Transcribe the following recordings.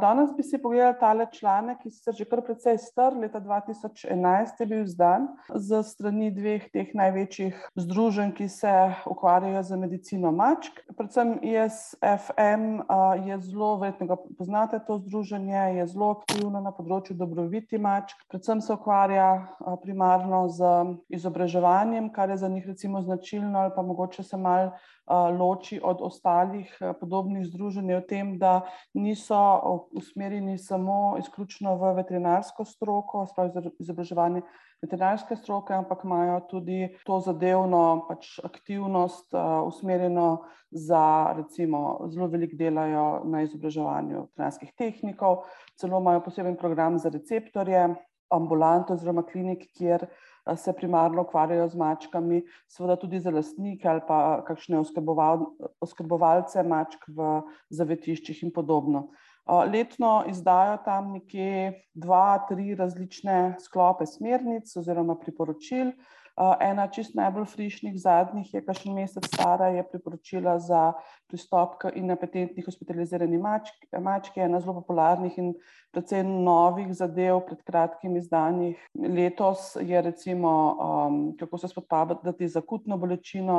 Danes bi si pogledali tale članek, ki se že kar precej star, leta 2011 je bil izdan z strani dveh teh največjih združenj, ki se ukvarjajo z medicino mačk. Predvsem ISFM je zelo, verjetno ga poznate, to združenje je zelo aktivno na področju dobrobiti mačk. Predvsem se ukvarja primarno z izobraževanjem, kar je za njih recimo značilno ali pa mogoče se mal loči od ostalih podobnih združenj v tem, da niso usmerjeni samo izključno v veterinarsko stroko, spravi izobraževanje veterinarske stroke, ampak imajo tudi to zadevno pač aktivnost usmerjeno za recimo zelo veliko delajo na izobraževanju veterinarskih tehnikov, celo imajo poseben program za receptorje, ambulanto oziroma klinik, kjer se primarno ukvarjajo z mačkami, seveda tudi za lastnike ali pa kakšne oskrbovalce mačk v zavetiščih in podobno. Letno izdajo tam nekje dva, tri različne sklope smernic oziroma priporočil. Ena čist najbolj frišnih, zadnjih je kakšen mesec stara, je priporočila za pristop k inapetentni hospitalizirani mački, ena zelo popularnih in precej novih zadev, pred kratkim izdanih. Letos je recimo, kako se spopadati z akutno bolečino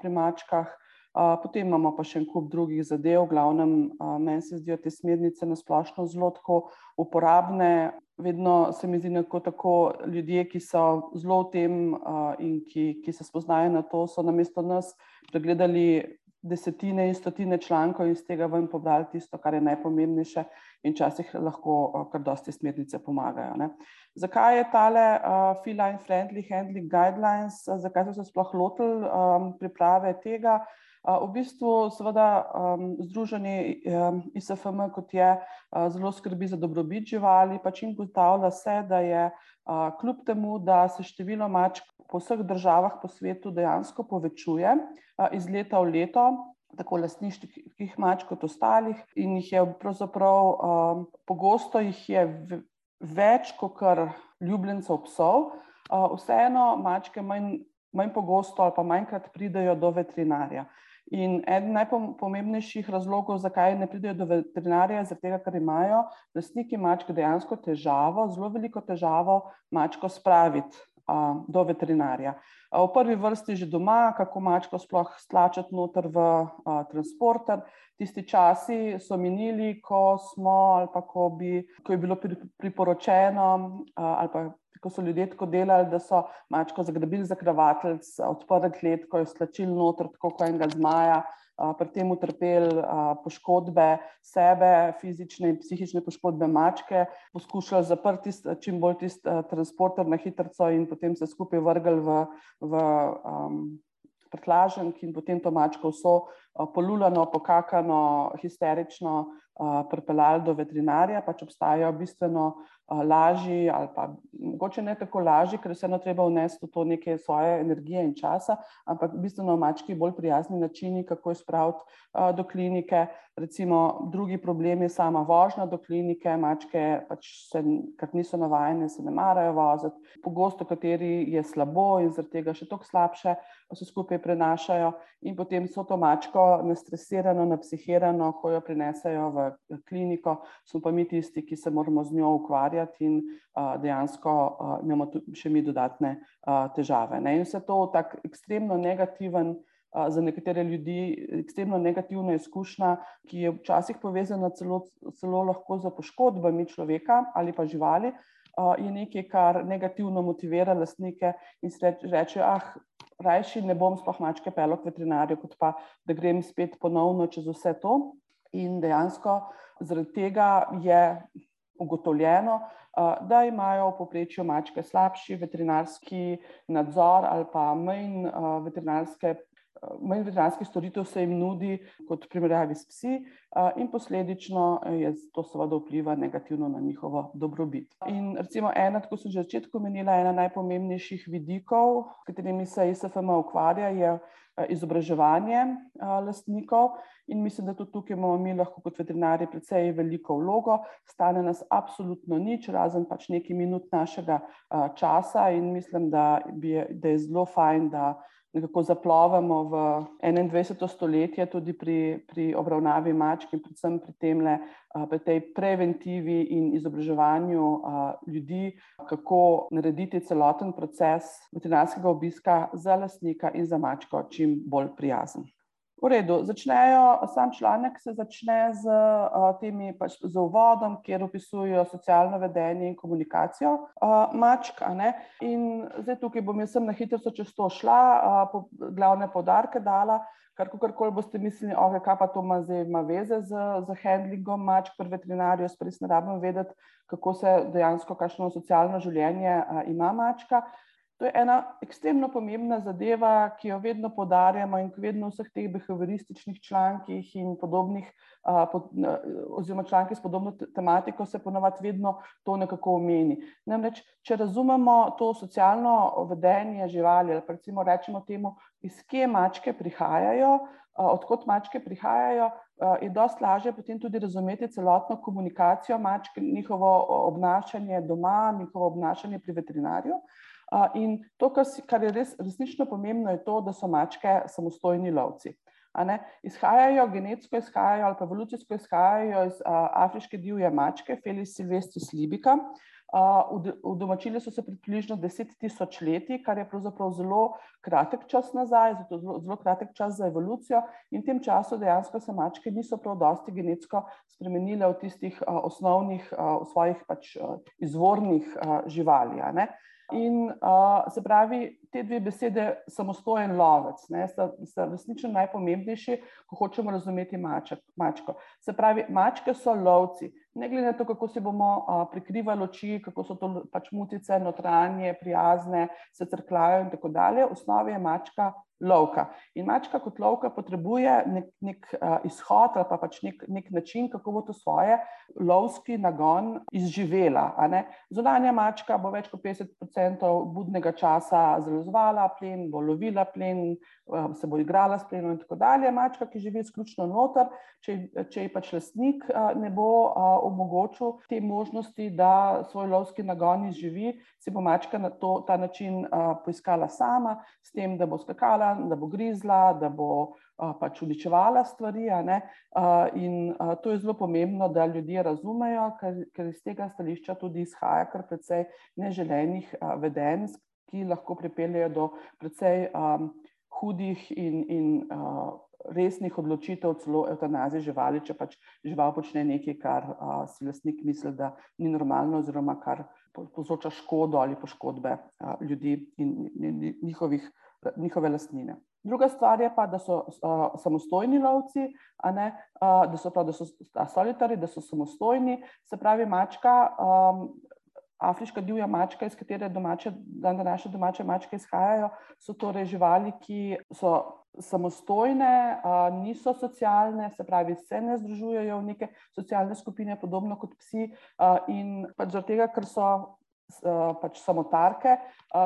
pri mačkah, potem imamo pa še en kup drugih zadev, v glavnem meni se zdijo te smernice na splošno zelo tako uporabne, vedno se mi zdi nekako tako, ljudje, ki so zelo v tem in ki, ki se spoznajo na to, so namesto nas pregledali desetine in stotine člankov in iz tega ven pobrali tisto, kar je najpomembnejše, in včasih lahko kar dosti smernice pomagajo, ne. Zakaj je tale Feline Friendly Handling Guidelines, zakaj so se sploh lotili priprave tega? V bistvu seveda združenje ISFM, kot je, zelo skrbi za dobrobit živali, pač in ugotavlja se, da je kljub temu, da se število mačk po vseh državah po svetu dejansko povečuje iz leta v leto, tako lastniških mačk kot ostalih, in jih je pravzaprav pogosto jih je več kakor ljubljencev psov, vseeno mačke manj, manj pogosto ali pa manjkrat pridejo do veterinarja. In eden najpomembnejših razlogov, zakaj ne pridejo do veterinarja, je tega, ker imajo lastniki mačk dejansko težavo, zelo veliko težavo mačko spraviti do veterinarja. V prvi vrsti že doma, kako mačko sploh stlačiti noter v transporter, tisti časi so minili, ko smo ali pa ko bi, ko je bilo priporočeno ali pa ko so ljudje tako delali, da so mačko zagrabili za kravateljc, odprli kletko, jo stlačili noter tako kot enega zmaja, pri tem utrpeli poškodbe sebe, fizične in psihične poškodbe mačke, poskušali zapreti tisti, čim bolj tisti transporter na hitrico in potem vse skupaj vrgli v, v prtljažnik in potem to mačko vso polulano, pokakano, histerično pripeljali do veterinarja, pač obstajajo bistveno lažji ali pa mogoče ne tako lažji, ker vseeno treba vnesti v to neke svoje energije in časa, ampak bistveno mački bolj prijazni načini, kako jo spraviti do klinike. Recimo drugi problem je sama vožnja do klinike, mačke pač se, ker niso navajene, se ne marajo voziti, pogosto kateri je slabo in zaradi tega še toliko slabše vse skupaj prenašajo. In potem vso to mačko nastresirano, napsihirano, ko jo prinesejo v kliniko, smo pa mi tisti, ki se moramo z njo ukvarjati in dejansko imamo še mi dodatne težave, ne, in vse to tako ekstremno negativen, za nekatere ljudi ekstremno negativna izkušnja, ki je včasih povezana celo, celo lahko s poškodbami človeka ali pa živali, je nekaj, kar negativno motivira lastnike in si rečejo: rajši ne bom sploh mačke k veterinarju, kot pa da grem spet ponovno čez vse to." In dejansko zaradi tega je ugotovljeno, da imajo v povprečju mačke slabši veterinarski nadzor ali pa manj veterinarske, manj veterinarskih storitev se jim nudi kot v primerjavi s psi, in posledično je to seveda vpliva negativno na njihovo dobrobit. In recimo ena, tako sem že na začetku omenila, ena najpomembnejših vidikov, s katerimi se ISFM ukvarja, je izobraževanje lastnikov. In mislim, da tudi tukaj imamo mi lahko kot veterinarji precej veliko vlogo, stane nas absolutno nič, razen pač nekaj minut našega časa, in mislim, da bi, da je zelo fajn, da nekako zaplovemo v 21. stoletje, tudi pri, pri obravnavi mačk in predvsem pri, temle, pri tej preventivi in izobraževanju ljudi, kako narediti celoten proces veterinarskega obiska za lastnika in za mačko čim bolj prijazen. V redu, začnejo, sam članek se začne z uh, temi pač, z uvodom, kjer opisujejo socialno vedenje in komunikacijo uh, mačk. In zdaj tukaj bom jaz na hitro čez to šla, uh, po, glavne podarke dala. Kar koli boste mislili, okay, kaj pa to ima, zdaj, ima veze z, z handlingom mačk pri veterinarju, spres ne rabimo vedeti, kako se dejansko, kakšno socialno življenje uh, ima mačka. To je ena ekstremno pomembna zadeva, ki jo vedno podarjamo in ki vedno v vseh teh behaviorističnih člankih in podobnih, oziroma članki s podobno tematiko, se ponovadi vedno to nekako omeni. Namreč, če razumemo to socialno vedenje živali, ali pa recimo rečemo temu, iz kje mačke prihajajo, odkot mačke prihajajo, je dosti lažje potem tudi razumeti celotno komunikacijo mačk, njihovo obnašanje doma, njihovo obnašanje pri veterinarju. In to, kar je res, resnično pomembno, je to, da so mačke samostojni lovci. Izhajajo genetsko, izhajajo ali pa evolucijsko izhajajo iz afriške divje mačke, Felis silvestris libica. Udomačili so se približno 10 tisoč leti, kar je pravzaprav zelo kratek čas nazaj, zato zelo, zelo kratek čas za evolucijo. In v tem času dejansko se mačke niso prav dosti genetsko spremenile v tistih osnovnih, v svojih pač izvornih živali. In uh, se pravi, te dve besede, samostojen lovec, ne, sta, sta resnično najpomembnejši, ko hočemo razumeti mačak, mačko. Se pravi, mačke so lovci, ne glede na to, kako si bomo uh, prikrivali oči, kako so to pač mutice, notranje, prijazne, se crklajo in tako dalje. V osnovi je mačka lovka. In mačka kot lovka potrebuje nek, nek uh, izhod ali pa pač nek, nek način, kako bo to svoje lovski nagon izživela. Zunanja mačka bo več kot 50% budnega časa zalezvala plen, bo lovila plen, uh, se bo igrala s plenom in tako dalje. Mačka, ki živi izključno noter, če, če ji pač lastnik uh, ne bo uh, omogočil te možnosti, da svoj lovski nagon izživi, si bo mačka na to, ta način uh, poiskala sama, s tem, da bo skakala da bo grizla, da bo pač uničevala stvari. In to je zelo pomembno, da ljudje razumejo, ker iz tega stališča tudi izhaja kar precej neželenih vedenj, ki lahko pripeljejo do precej hudih in, in resnih odločitev, celo eutanazije živali, če pač žival počne nekaj, kar si lastnik misli, da ni normalno, oziroma kar povzroča škodo ali poškodbe ljudi in njihovih njihove lastnine. Druga stvar je pa, da so uh, samostojni lovci, ne, uh, da so, prav, da so solitari, da so samostojni. Se pravi, mačka, um, afriška divja mačka, iz katere domače, dan današnje domače mačke izhajajo, so torej živali, ki so samostojne, niso socialne, se pravi, se ne združujejo v neke socialne skupine, podobno kot psi. In pač zaradi tega, ker so pač samotarke,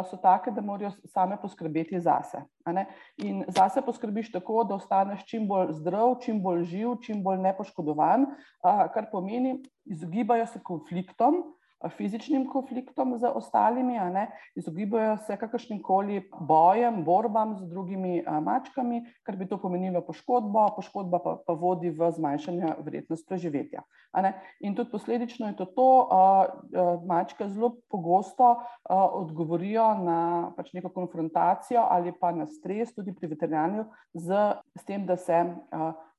so take, da morajo same poskrbeti zase. In zase poskrbiš tako, da ostaneš čim bolj zdrav, čim bolj živ, čim bolj nepoškodovan, kar pomeni, izogibajo se konfliktom, fizičnim konfliktom z ostalimi, izogibajo se kakršnim koli bojem, borbam z drugimi mačkami, kar bi to pomenilo poškodbo, poškodba pa, pa vodi v zmanjšanje vrednosti preživetja. In tudi posledično je to, to mačke zelo pogosto odgovorijo na pač neko konfrontacijo ali pa na stres, tudi pri veterinarju, z, z tem, da se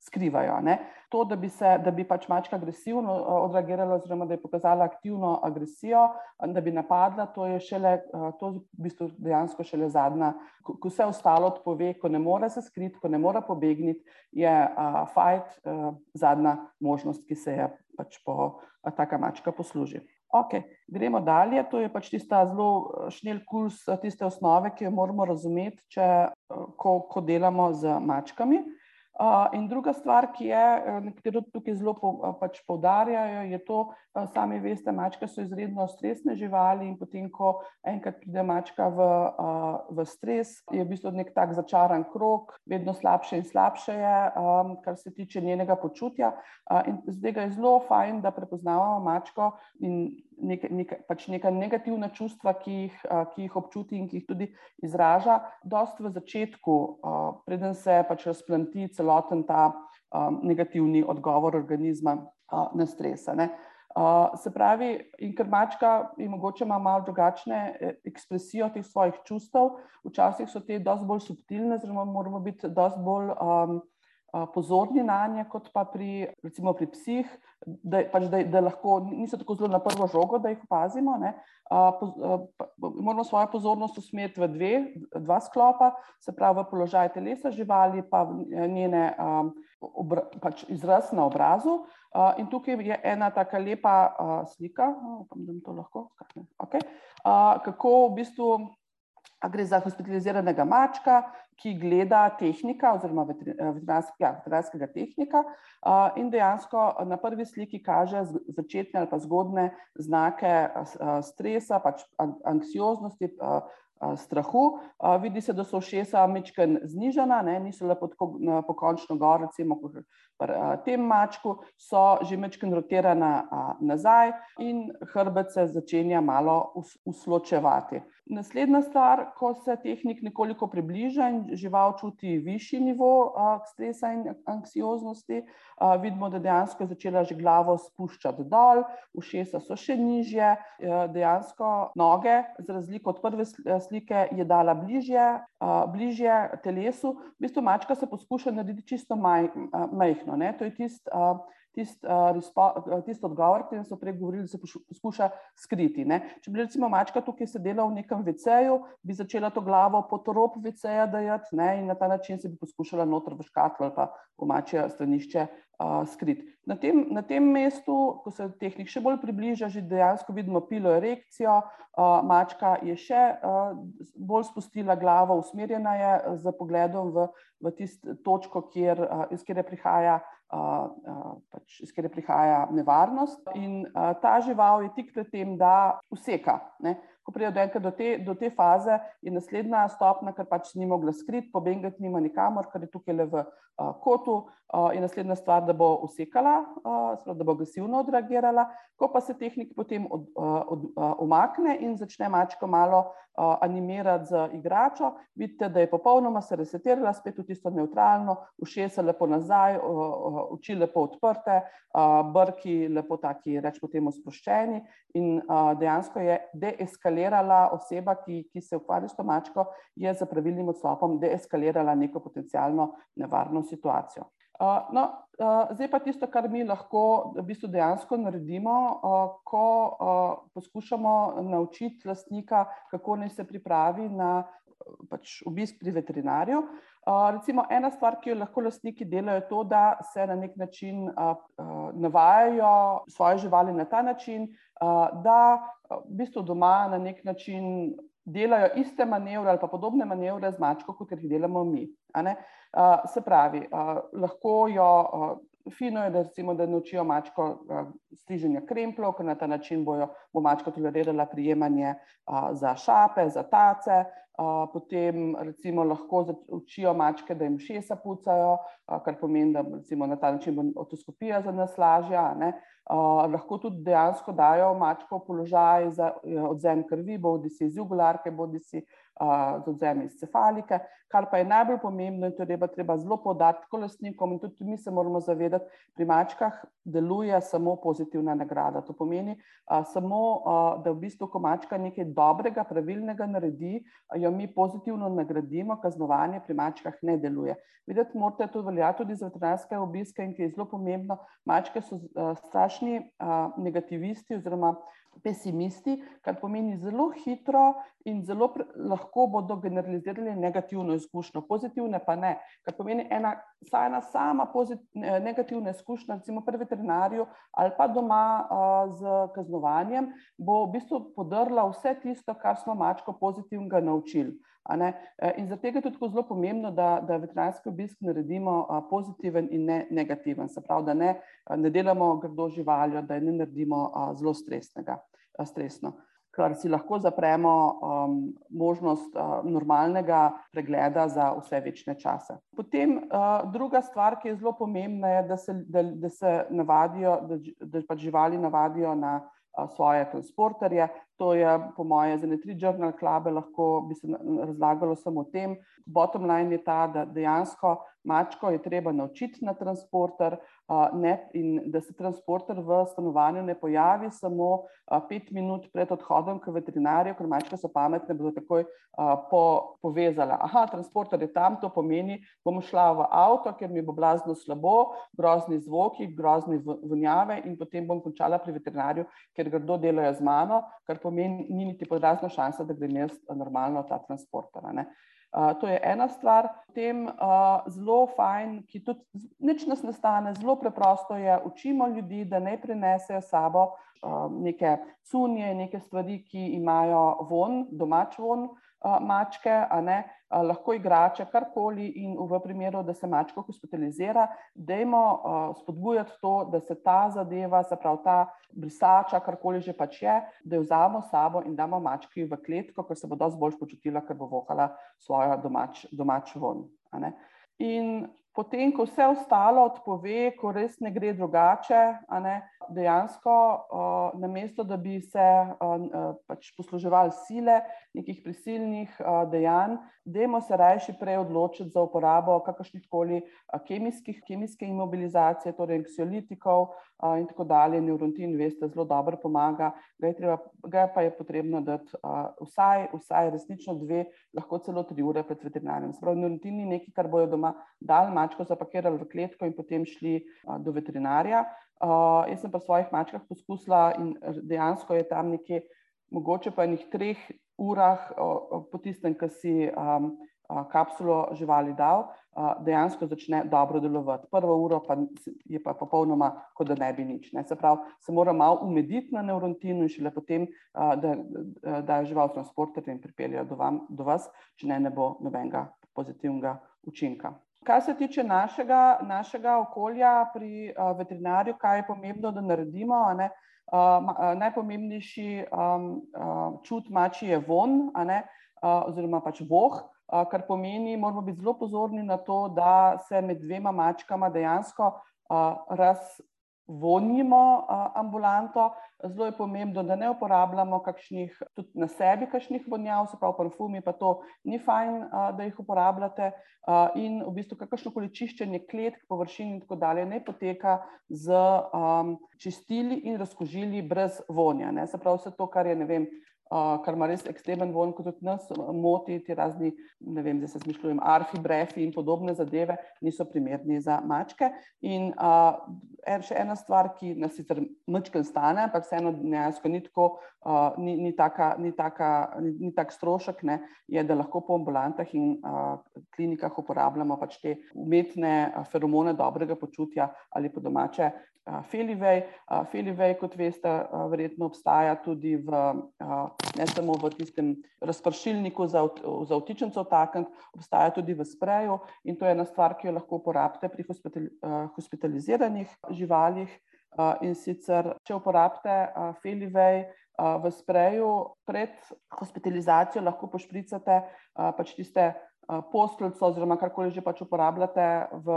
skrivajo. Ne. To, da bi, se, da bi pač mačka agresivno odreagirala, oziroma da je pokazala aktivno agresijo, da bi napadla, to je šele, to je v bistvu dejansko šele zadnja, ko vse ostalo odpove, ko ne more se skriti, ko ne more pobegniti, je uh, fight uh, zadnja možnost, ki se je pač po uh, taka mačka posluži. Ok, gremo dalje. To je pač tista zelo šnel kurs, tiste osnove, ki jo moramo razumeti, če, ko, ko delamo z mačkami. In druga stvar, ki je, eh, nekateri tukaj zelo eh, pač poudarjajo, je to, eh, sami veste, mačke so izredno stresne živali in potem, ko enkrat pride mačka v, v stres, je v bistvu nek tak začaran krok, vedno slabše in slabše je, kar se tiče njenega počutja. In zdaj ga je zelo fajn, da prepoznavamo mačko in neke, neke, pač neka negativna čustva, ki jih, ki jih občuti in ki jih tudi izraža, dost v začetku, preden se pač razplanti celoten ta negativni odgovor organizma na stresa. Ne. Se pravi, in ker mačka in mogoče ima malo drugačne e, ekspresijo teh svojih čustev, včasih so te dosti bolj subtilne, oziroma moramo biti dosti bolj um, pozorni na nje, kot pa pri, recimo pri psih, da, pač, da, da lahko niso tako zelo na prvo žogo, da jih opazimo. Ne. Moramo svojo pozornost usmeriti v dve, dva sklopa, se pravi v položaj telesa živali, pa njene obra, pač izraz na obrazu. In tukaj je ena tako lepa slika, upam, da mi to lahko, okay. kako v bistvu gre za hospitaliziranega mačka, ki gleda tehnika oziroma veterinarskega, veterinarskega tehnika in dejansko na prvi sliki kaže začetne ali pa zgodne znake stresa, pač anksioznosti, strahu. Vidi se, da so ušesa mečken znižana, ne, niso lepo pokončno gor, recimo pri tem mačku, so že mečken rotirana nazaj in hrbet se začenja malo usločevati. Naslednja stvar, ko se tehnik nekoliko približa in žival čuti višji nivo stresa in anksioznosti, vidimo, da dejansko je začela že glavo spuščati dol, ušesa so še nižje, dejansko noge, za razliko od prve slike, je dala bližje, bližje telesu. V bistvu mačka se poskuša narediti čisto majhno, ne, to je tisto tisti uh, tist odgovor, ki so prej govorili, da se poskuša skriti. Ne. Če bi recimo mačka tukaj sedela v nekem veceju, bi začela to glavo pod rob veceja dajati in na ta način se bi poskušala noter v škatlo ali pa v mačje stranišče uh, skriti. Na tem, na tem mestu, ko se tehnik še bolj približa, že dejansko vidimo pilo erekcijo, uh, mačka je še uh, bolj spustila glavo, usmerjena je z pogledom v, v tisto točko, kjer, uh, iz kjer prihaja pač, iz katere prihaja nevarnost. In ta žival je tik pred tem, da useka. Ne? Ko pride do te, do te faze, je naslednja stopnja, ker pač ni mogla skriti, pobegati nima nikamor, ker je tukaj le v uh, kotu, uh, in naslednja stvar, da bo usekala, uh, da bo agresivno odreagirala. Ko pa se tehnik potem od, uh, od, uh, umakne in začne mačko malo animirati z igračo, vidite, da je popolnoma se resetirala, spet v tisto neutralno, ušesa lepo nazaj, oči lepo odprte, brki lepo taki, rečemo temu, sproščeni in dejansko je deeskalirala oseba, ki, ki se ukvarja s to mačko, je za pravilnim odstopom deeskalirala neko potencijalno nevarno situacijo. No, zdaj pa tisto, kar mi lahko v bistvu dejansko naredimo, ko poskušamo naučiti lastnika, kako naj se pripravi na pač, obisk pri veterinarju. Recimo, ena stvar, ki jo lahko lastniki delajo, je to, da se na nek način navajajo svoje živali na ta način, da v bistvu doma na nek način delajo iste manevre ali pa podobne manevre z mačko, kot jih delamo mi. Se pravi, lahko jo. Fino je, da, recimo, da naučijo mačko striženja kremplov, ker na ta način bojo, bo mačka tolerirala prijemanje za šape, za tace. Potem recimo, lahko učijo mačke, da jim šesa pucajo, kar pomeni, da recimo, na ta način bo otoskopija za nas lažja. Ne? Uh, lahko tudi dejansko dajo mačko v položaj za odzem krvi, bodi si iz jugularke, bodi si uh, z odzem iz cefalike. Kar pa je najbolj pomembno in to je treba zelo podariti kolesnikom in tudi mi se moramo zavedati, pri mačkah deluje samo pozitivna nagrada. To pomeni uh, samo, uh, da v bistvu, ko mačka nekaj dobrega, pravilnega naredi, jo mi pozitivno nagradimo, kaznovanje pri mačkah ne deluje. Videti morate, to velja tudi za veterinarske obiske in ki je zelo pomembno, mačke so uh, strašni uh, negativisti oziroma pesimisti, kar pomeni zelo hitro in zelo lahko bodo generalizirali negativno izkušnjo, pozitivne pa ne. Kar pomeni ena, ena sama negativna izkušnja, recimo pri veterinarju ali pa doma uh, z kaznovanjem, bo v bistvu podrla vse tisto, kar smo mačko pozitivnega naučili. E, in zato je tudi zelo pomembno, da, da veterinarski obisk naredimo pozitiven in ne negativen. Se pravi, da ne, ne delamo grdo živaljo, da ne naredimo zelo stresnega, stresno. Ker si lahko zapremo um, možnost uh, normalnega pregleda za vse večne čase. Potem uh, druga stvar, ki je zelo pomembna, je, da se, da, da se navadijo, da, da pač živali navadijo na svoje transporterje. To je, po moje, za ne tri journal klube lahko bi se razlagalo samo o tem. Bottom line je ta, da dejansko mačko je treba naučiti na transporter ne, in da se transporter v stanovanju ne pojavi samo pet minut pred odhodom k veterinarju, ker mačke so pametne, bodo takoj po, povezala. Aha, transporter je tam, to pomeni, bom šla v avto, ker mi bo blazno slabo, grozni zvoki, grozni vonjave in potem bom končala pri veterinarju, ker grdo delajo z mano, kar pomeni, ni niti podrazna šansa, da grem jaz normalno ta transporter. Uh, to je ena stvar, potem uh, zelo fajn, ki tudi nič nas ne stane, zelo preprosto je, učimo ljudi, da ne prinesejo sabo uh, neke sunje, neke stvari, ki imajo von, domač von, mačke, lahko igrače, karkoli, in v primeru, da se mačka hospitalizira, dajmo spodbujati to, da se ta zadeva, se pravi ta brisača, karkoli že pač je, da jo vzamemo sabo in damo mački v kletko, ker se bo dosti bolj počutila, ker bo vohala svojo domač, domač von. In potem, ko vse ostalo odpove, ko res ne gre drugače, ne, dejansko, uh, namesto da bi se uh, pač posluževali sile, nekih prisilnih uh, dejanj, dajmo se rajši prej odločiti za uporabo kakršnih koli kemijskih, kemijske imobilizacije, torej anksiolitikov uh, in tako dalje. Neurontin, veste, zelo dobro pomaga, ga, treba, ga pa je potrebno dati uh, vsaj, vsaj resnično dve, lahko celo tri ure pred veterinarjem. Sprav, neurontin ni nekaj, kar bojo doma dal mačko zapakirali v kletko in potem šli uh, do veterinarja. Uh, jaz sem pa svojih mačkah poskusila in dejansko je tam nekje, mogoče pa enih treh urah uh, po tistem, ki si um, kapsulo živali dal, dejansko začne dobro delovati. Prvo uro pa je pa popolnoma, kot da ne bi nič. Ne. Se pravi, se mora malo umediti na neurontinu in šele potem, da, da, je žival transporter in pripeljejo do, vam, do vas, če ne, ne bo nobenega pozitivnega učinka. Kar se tiče našega, našega okolja pri uh, veterinarju, kaj je pomembno, da naredimo. Ne, uh, najpomembnejši um, uh, čut mači je von, ne, uh, oziroma pač voh, kar pomeni, moramo biti zelo pozorni na to, da se med dvema mačkama dejansko uh, raz, vonimo ambulanto. Zelo je pomembno, da ne uporabljamo kakšnih, tudi na sebi, kakšnih vonjav, se pravi, parfumi, pa to ni fajn, da jih uporabljate. In v bistvu kakršno koli čiščenje kletk, površin in tako dalje ne poteka z um, čistili in razkožili brez vonja. Ne? Se pravi, vse to, kar je, ne vem, kar ima res ekstremen von, kot tudi nas moti, ti razni, ne vem, da se zmišljujem, arfi, brefi in podobne zadeve, niso primerni za mačke. In uh, še ena stvar, ki nas sicer mačken stane, ampak vseeno dejansko ni tako, uh, ni, ni, taka, ni, taka, ni, ni tak strošek, ne, je, da lahko po ambulantah in uh, klinikah uporabljamo pač te umetne feromone dobrega počutja ali po domače Felivej. Felivej, kot veste, verjetno obstaja tudi v, ne samo v tistem razpršilniku za, za vtičencev takent, obstaja tudi v spreju in to je ena stvar, ki jo lahko uporabite pri hospitaliziranih živalih. In sicer, če uporabite Felivej v spreju pred hospitalizacijo, lahko pošpricate pač tiste posteljico oziroma karkoli že pač uporabljate v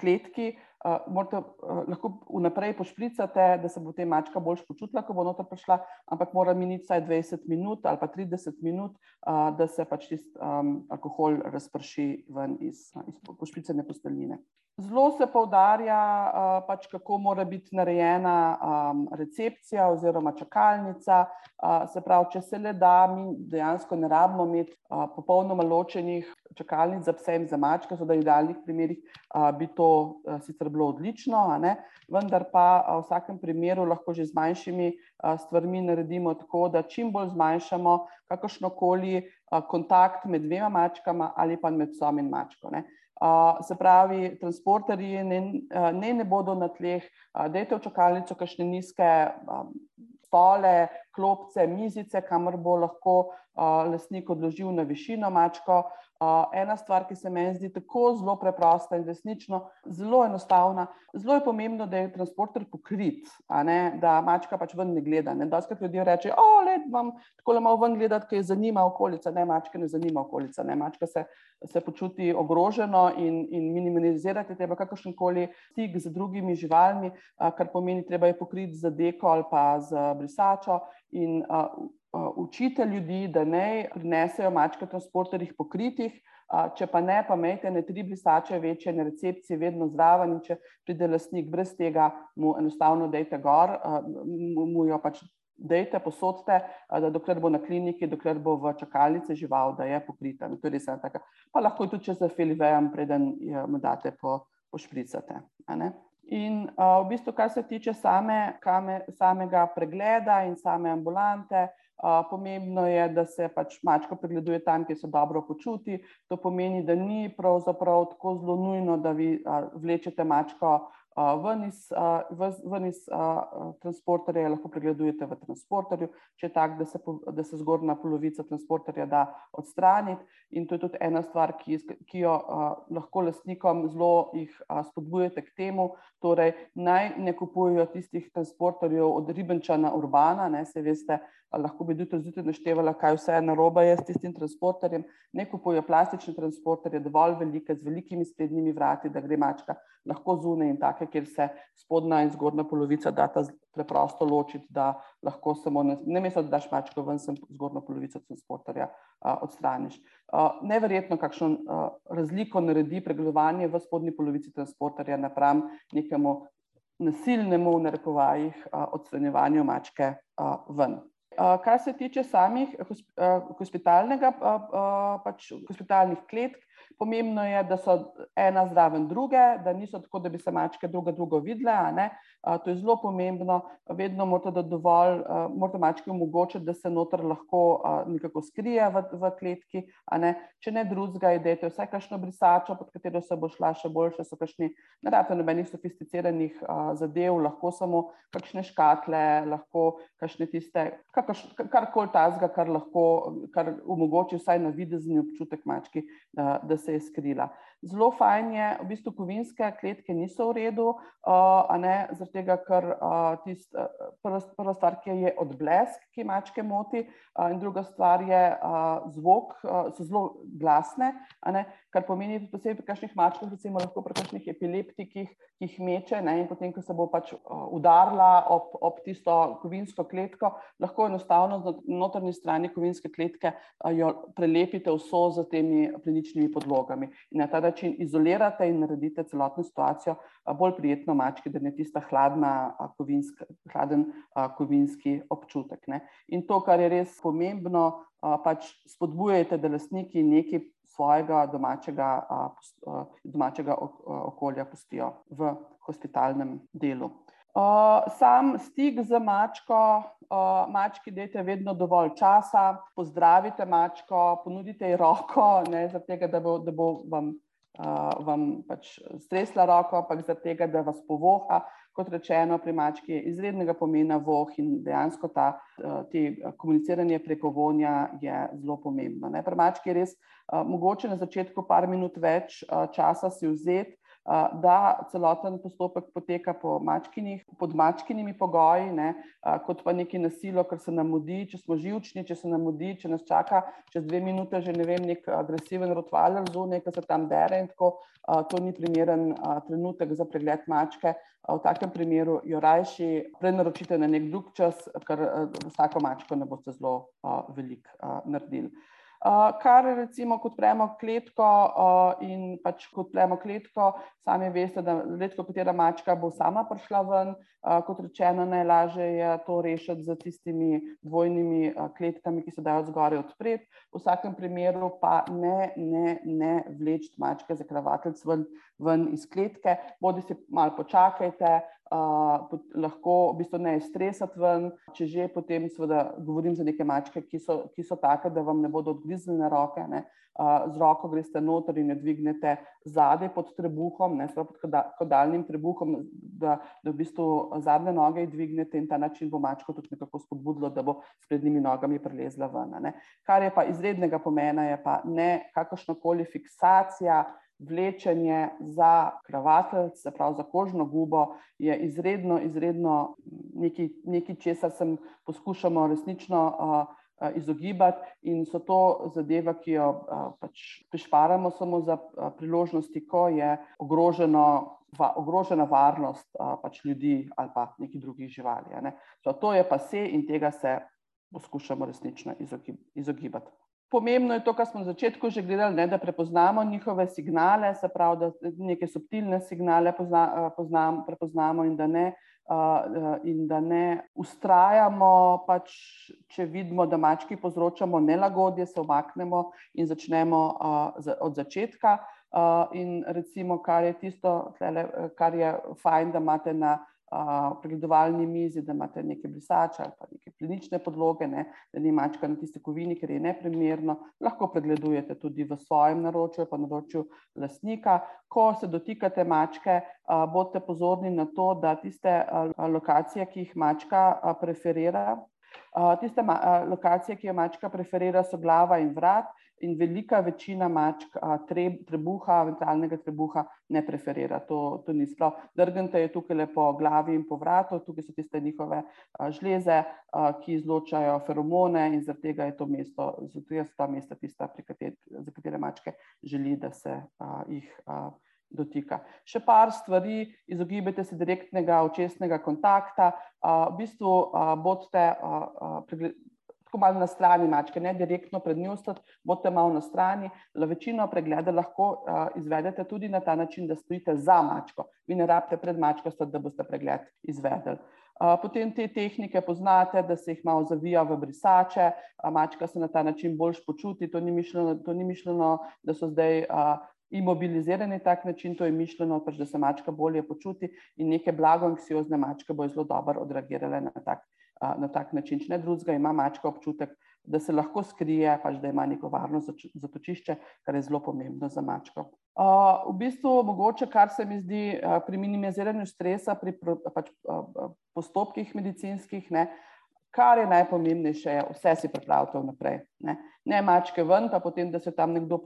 kletki, uh, morate, uh, lahko vnaprej pošpricate, da se bo te mačka bolj počutila, ko bo noter prišla, ampak mora miniti vsaj 20 minut ali pa 30 minut, uh, da se pač tisti um, alkohol razprši ven iz, iz pošpricane posteljnine. Zelo se poudarja, uh, pač kako mora biti narejena um, recepcija oziroma čakalnica. Uh, se pravi, če se le da, mi dejansko ne rabimo imeti uh, popolnoma ločenih čakalnic za pse in za mačke, so da v idealnih primerih uh, bi to uh, sicer bilo odlično, vendar pa uh, v vsakem primeru lahko že z manjšimi uh, stvarmi naredimo tako, da čim bolj zmanjšamo kakršno koli uh, kontakt med dvema mačkama ali pa med psom in mačko. Ne. Uh, se pravi, transporterji ne, ne, ne bodo na tleh, uh, dajte v čakalnico kakšne nizke um, stole, klopce, mizice, kamor bo lahko uh, lastnik odložil na višino mačko. Ena stvar, ki se meni zdi tako zelo preprosta in resnično zelo enostavna, zelo je pomembno, da je transporter pokrit, da mačka pač ven ne gleda. Doskrat ljudje rečejo, o, let imam tako le malo ven gledati, ker je zanima okolica. Ne, mačka ne zanima okolica, ne, mačka se, se počuti ogroženo in, in minimalizirati treba kakršen koli stik z drugimi živalmi, kar pomeni, treba je pokriti z deko ali pa z brisačo in učite ljudi, da ne prinesejo mačke transporterjih pokritih, če pa ne, pa imejte ne tri brisače večje na recepciji, vedno zraven in če pride lastnik brez tega, mu enostavno dejte gor, mu jo pač dejte, posodite, da dokler bo na kliniki, dokler bo v čakalnici žival, da je pokrita. To je res ena taka. Pa lahko tudi, če za filivejem, preden mu date po, pošpricate. In uh, v bistvu, kar se tiče same, kame, samega pregleda in same ambulante, Pomembno je, da se pač mačka pregleduje tam, kjer se dobro počuti. To pomeni, da ni pravzaprav tako zelo nujno, da vi vlečete mačko ven iz, ven iz transporterja, lahko pregledujete v transporterju, če je tako, da se, da se zgornja polovica transporterja da odstraniti. In to je tudi ena stvar, ki, ki jo lahko lastnikom zelo jih spodbujate k temu, torej naj ne kupujejo tistih transporterjev od Ribenčana Urbana, ne se veste, lahko bi tudi zjutraj naštevala, kaj vse je narobe s tistim transporterjem. Ne kupujejo plastične transporterje, dovolj velike, z velikimi sprednjimi vrati, da gre mačka lahko zunaj in take, kjer se spodnja in zgornja polovica data preprosto ločiti, da lahko samo, ne mesto, da daš mačko ven, sem zgornjo polovico transporterja a, odstraniš. A, neverjetno, kakšno a, razliko naredi pregledovanje v spodnji polovici transporterja napram nekemu nasilnemu, v narekovajih, odstranjevanju mačke a, ven. Kar se tiče samih hospitalnega, pač hospitalnih kletk, pomembno je, da so ena zraven druge, da niso tako, da bi se mačke druga drugo videle. To je zelo pomembno. Vedno morate, dovolj, morate mački omogočiti, da se noter lahko nekako skrije v, v kletki. Ne? Če ne drugega, idete vsaj kakšno brisačo, pod katero se bo šla še boljše, so kakšni, ne rabite nobenih sofisticiranih zadev, lahko samo kakšne škatle, lahko kakšne tiste, karkoli tazga, kar lahko, kar omogoči vsaj na videzni občutek mački, da, da se je skrila. Zelo fajn je, v bistvu kovinske kletke niso v redu, uh, ne, zaradi tega, ker uh, tist, uh, prva, prva stvar, ki je odblesk, ki mačke moti, uh, in druga stvar je uh, zvok, uh, so zelo glasne, ne, kar pomeni, da posebej pri kakšnih mačkah, recimo lahko pri kakšnih epileptikih, ki jih meče, ne, in potem, ko se bo pač uh, udarila ob, ob tisto kovinsko kletko, lahko enostavno na notrni strani kovinske kletke uh, jo prelepite vso z temi pleničnimi podlogami. In na ta način izolirate in naredite celotno situacijo bolj prijetno mački, da ne tista hladna, kovinska, hladen kovinski občutek. Ne. In to, kar je res pomembno, pač spodbujajte, da lastniki nekaj svojega domačega, domačega okolja pustijo v hospitalnem delu. Sam stik z mačko, mački dajte vedno dovolj časa, pozdravite mačko, ponudite ji roko, ne zato, da bo, da bo vam uh, vam pač stresla roko, ampak zaradi tega, da vas povoha. Kot rečeno, pri mački je izrednega pomena voh in dejansko ta te komuniciranje preko vonja je zelo pomembno. Ne? Pri mački je res uh, mogoče na začetku par minut več uh, časa si vzeti, da celoten postopek poteka po mačkinih, pod mačkinimi pogoji, ne, kot pa neki nasilo, ker se nam mudi, če smo živčni, če se nam mudi, če nas čaka čez dve minute že ne vem, nek agresiven rotvaler zunaj, ki se tam bere in tako, to ni primeren trenutek za pregled mačke. V takem primeru jo rajši prenaročite na nek drug čas, ker vsako mačko ne boste zelo veliko naredili. Uh, kar recimo, kot premo kletko uh, in pač kot premo kletko, sami veste, da redko katera mačka bo sama prišla ven. Uh, kot rečeno, najlažje je to rešiti z tistimi dvojnimi kletkami, ki se dajo zgoraj odpreti. V vsakem primeru pa ne, ne, ne vleči mačke za kravatelj ven ven iz kletke, bodi si malo počakajte, uh, lahko v bistvu ne stresati ven, če že potem, seveda, govorim za neke mačke, ki so, ki so take, da vam ne bodo odgrizene roke. Ne. Uh, z roko greste noter in jo dvignete zadaj pod trebuhom, ne pod kodalnim trebuhom, da, da v bistvu zadnje noge dvignete in ta način bo mačko tudi nekako spodbudilo, da bo s prednjimi nogami prelezla ven. Ne. Kar je pa izrednega pomena, je pa ne kakršnokoli fiksacija vlečenje za kravatelj, se pravi za kožno gubo, je izredno, izredno nekaj, nekaj česar se poskušamo resnično uh, izogibati, in so to zadeva, ki jo uh, pač prišparamo samo za uh, priložnosti, ko je ogroženo. Va, ogrožena varnost a, pač ljudi ali pa nekih drugih živali. Ne. To je pa vse in tega se poskušamo resnično izogibati. Pomembno je to, kar smo na začetku že gledali, ne, da prepoznamo njihove signale, se pravi, da neke subtilne signale pozna, eh, poznam, prepoznamo in da ne. Uh, in da ne ustrajamo, pač, če vidimo, da mački povzročamo nelagodje, se omaknemo in začnemo uh, od začetka. Uh, in recimo, kar je tisto, tlele, kar je fajn, da imate na pregledovalni mizi, da imate neke brisače ali pa neke plinične podloge, ne, da ni mačka na tiste kovini, ker je neprimerno. Lahko pregledujete tudi v svojem naročju, pa naročju lastnika. Ko se dotikate mačke, bodite pozorni na to, da tiste lokacije, ki jih mačka preferira, tiste lokacije, ki jo mačka preferira, so glava in vrat in velika večina mačk trebuha, ventralnega trebuha ne preferira. To, to ni sprav. Drgnte je tukaj po glavi in po vratu, tukaj so tiste njihove žleze, ki izločajo feromone in zaradi tega je to mesto, zato je ta mesta tista, kater, za katere mačke želi, da se jih dotika. Še par stvari, izogibajte se direktnega očesnega kontakta, v bistvu bodite tako malo na strani mačke, ne direktno pred njo stati, bodite malo na strani. Večino pregleda lahko uh, izvedete tudi na ta način, da stojite za mačko. Vi ne rabite pred mačko stati, da boste pregled izvedeli. Uh, potem te tehnike poznate, da se jih malo zavija v brisače, uh, mačka se na ta način boljš počuti. To ni mišljeno, to ni mišljeno da so zdaj. Uh, Imobilizirani tak način, to je mišljeno, pač, da se mačka bolje počuti, in neke blago anksiozne mačke bo zelo dobro odreagirale na tak na tak način. Če ne drugega, ima mačka občutek, da se lahko skrije, pač da ima neko varno zatočišče, kar je zelo pomembno za mačko. Uh, v bistvu, mogoče, kar se mi zdi uh, pri minimiziranju stresa, pri pač, uh, postopkih medicinskih, ne, uh, kar je najpomembnejše, vse si pripravite vnaprej. Ne. ne mačke ven, pa potem, da se tam nekdo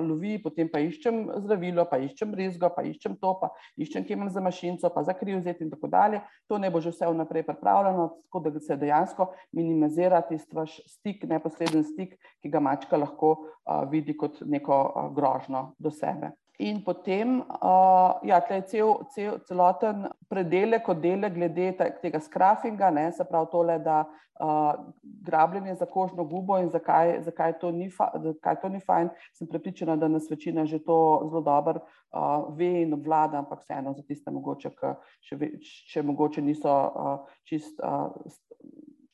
lovi, potem pa iščem zdravilo, pa iščem rezgo, pa iščem to, pa iščem, kje imam za mašinco, pa za kriv vzeti in tako dalje. To ne bo že vse vnaprej pripravljeno, tako da se dejansko minimizira tisti vaš stik, neposreden stik, ki ga mačka lahko uh, vidi kot neko uh, grožno do sebe. In potem uh, ja, je cel, cel, celoten predelek, oddelek glede tega skrafinga, ne, se pravi tole, da uh, grabljenje za kožno gubo in zakaj, zakaj, to fa, zakaj to ni fajn. Sem prepričana, da nas večina že to zelo dobro uh, ve in obvlada, ampak vseeno za tiste, mogoče, ki še, še mogoče niso uh, čist. Uh,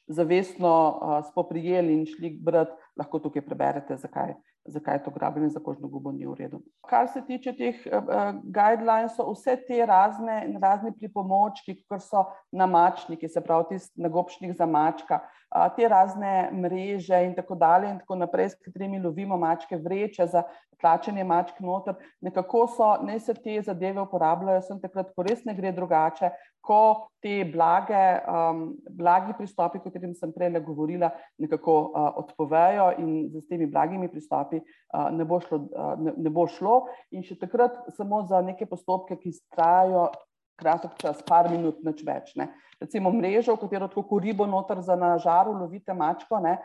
Zavestno uh, spoprijeli in šli brati, lahko tukaj preberete, zakaj, zakaj to grabljenje za kožno gubo ni v redu. Kar se tiče teh uh, guidelines, so vse te razne, razne pripomočki, kot so namačniki, se pravi, tisti nagobšnik za mačka, uh, te razne mreže in tako dalje, in tako naprej, s katerimi lovimo mačke, vreče za tlačenje mačk noter. Nekako so, ne se te zadeve uporabljajo, sem takrat, ko res ne gre drugače, ko te blage, um, blagi pristopi, o katerih sem prej govorila, nekako uh, odpovejo in z temi blagimi pristopi uh, ne, bo šlo, uh, ne, ne bo šlo. In še takrat samo za neke postopke, ki trajajo kratek čas, par minut, nič več. Ne. Recimo mrežo, v katero tako ribo noter za na žaru lovite mačko, ne,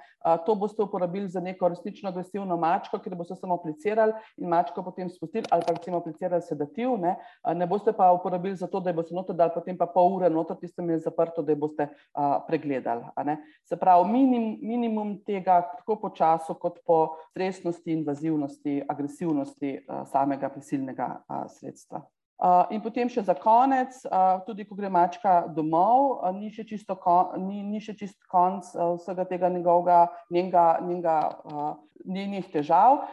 to boste uporabili za neko resnično agresivno mačko, kjer boste samo aplicirali in mačko potem spustili ali pa recimo aplicirali sedativ, ne, ne boste pa uporabili za to, da boste noter dali potem pa pol ure noter, tistem je zaprto, da boste a, pregledali. A, Se pravi, minim, minimum tega tako po času kot po stresnosti, invazivnosti, agresivnosti a, samega prisilnega a, sredstva. In potem še za konec, tudi ko gre mačka domov, ni še čisto, kon, ni, ni še čist konc vsega tega njegovega, njenega, njenega, njenih težav,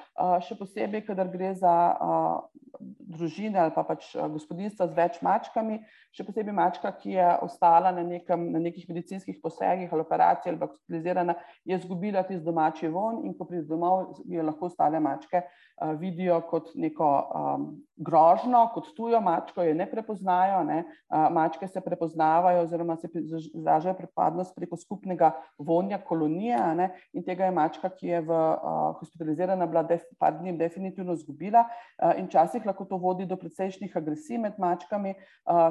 še posebej, kadar gre za družine ali pa pač gospodinstva z več mačkami, še posebej mačka, ki je ostala na, nekem, na nekih medicinskih posegih ali operaciji ali hospitalizirana, je izgubila tisti domači von in ko pride domov, jo lahko ostale mačke uh, vidijo kot neko um, grožno, kot tujo mačko, jo ne prepoznajo. Ne? Uh, mačke se prepoznavajo oziroma se izražajo pripadnost preko skupnega vonja kolonije ne? in tega je mačka, ki je v uh, hospitalizirana bila def, par dni definitivno izgubila uh, in včasih lahko to vodi do precejšnjih agresij med mačkami,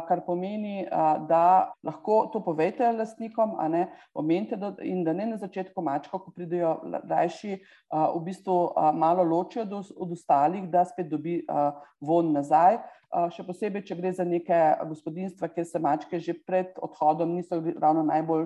kar pomeni, da lahko to povete lastnikom ne, omente, da, in da ne na začetku mačka, ko pridejo rajši, uh, v bistvu malo ločijo od ostalih, da spet dobi von nazaj. Še posebej, če gre za neke gospodinstva, kjer se mačke že pred odhodom niso ravno najbolj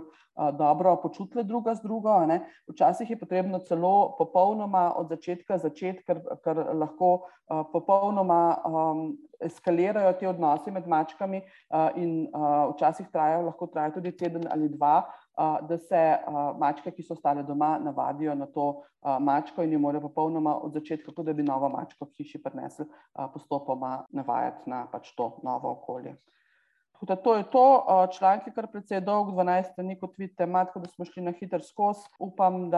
dobro počutile druga z drugo. Ne. Včasih je potrebno celo popolnoma od začetka začeti, ker, ker lahko popolnoma um, eskalirajo te odnose med mačkami uh, in uh, včasih trajajo, lahko trajajo tudi teden ali dva, da se mačke, ki so ostale doma, navadijo na to mačko in jo morajo popolnoma od začetka, kot da bi novo mačko hiši prinesli, postopoma navajati na pač to novo okolje. Da to je to, članek je kar precej dolg, 12 strani, kot vidite, matko, da smo šli na hiter skozi. Upam,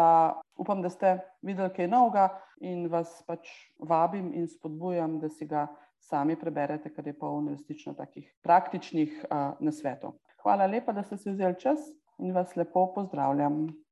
upam, da ste videli kaj novega in vas pač vabim in spodbujam, da si ga sami preberete, ker je polno resnično takih praktičnih nasvetov. Hvala lepa, da ste si vzeli čas in vas lepo pozdravljam.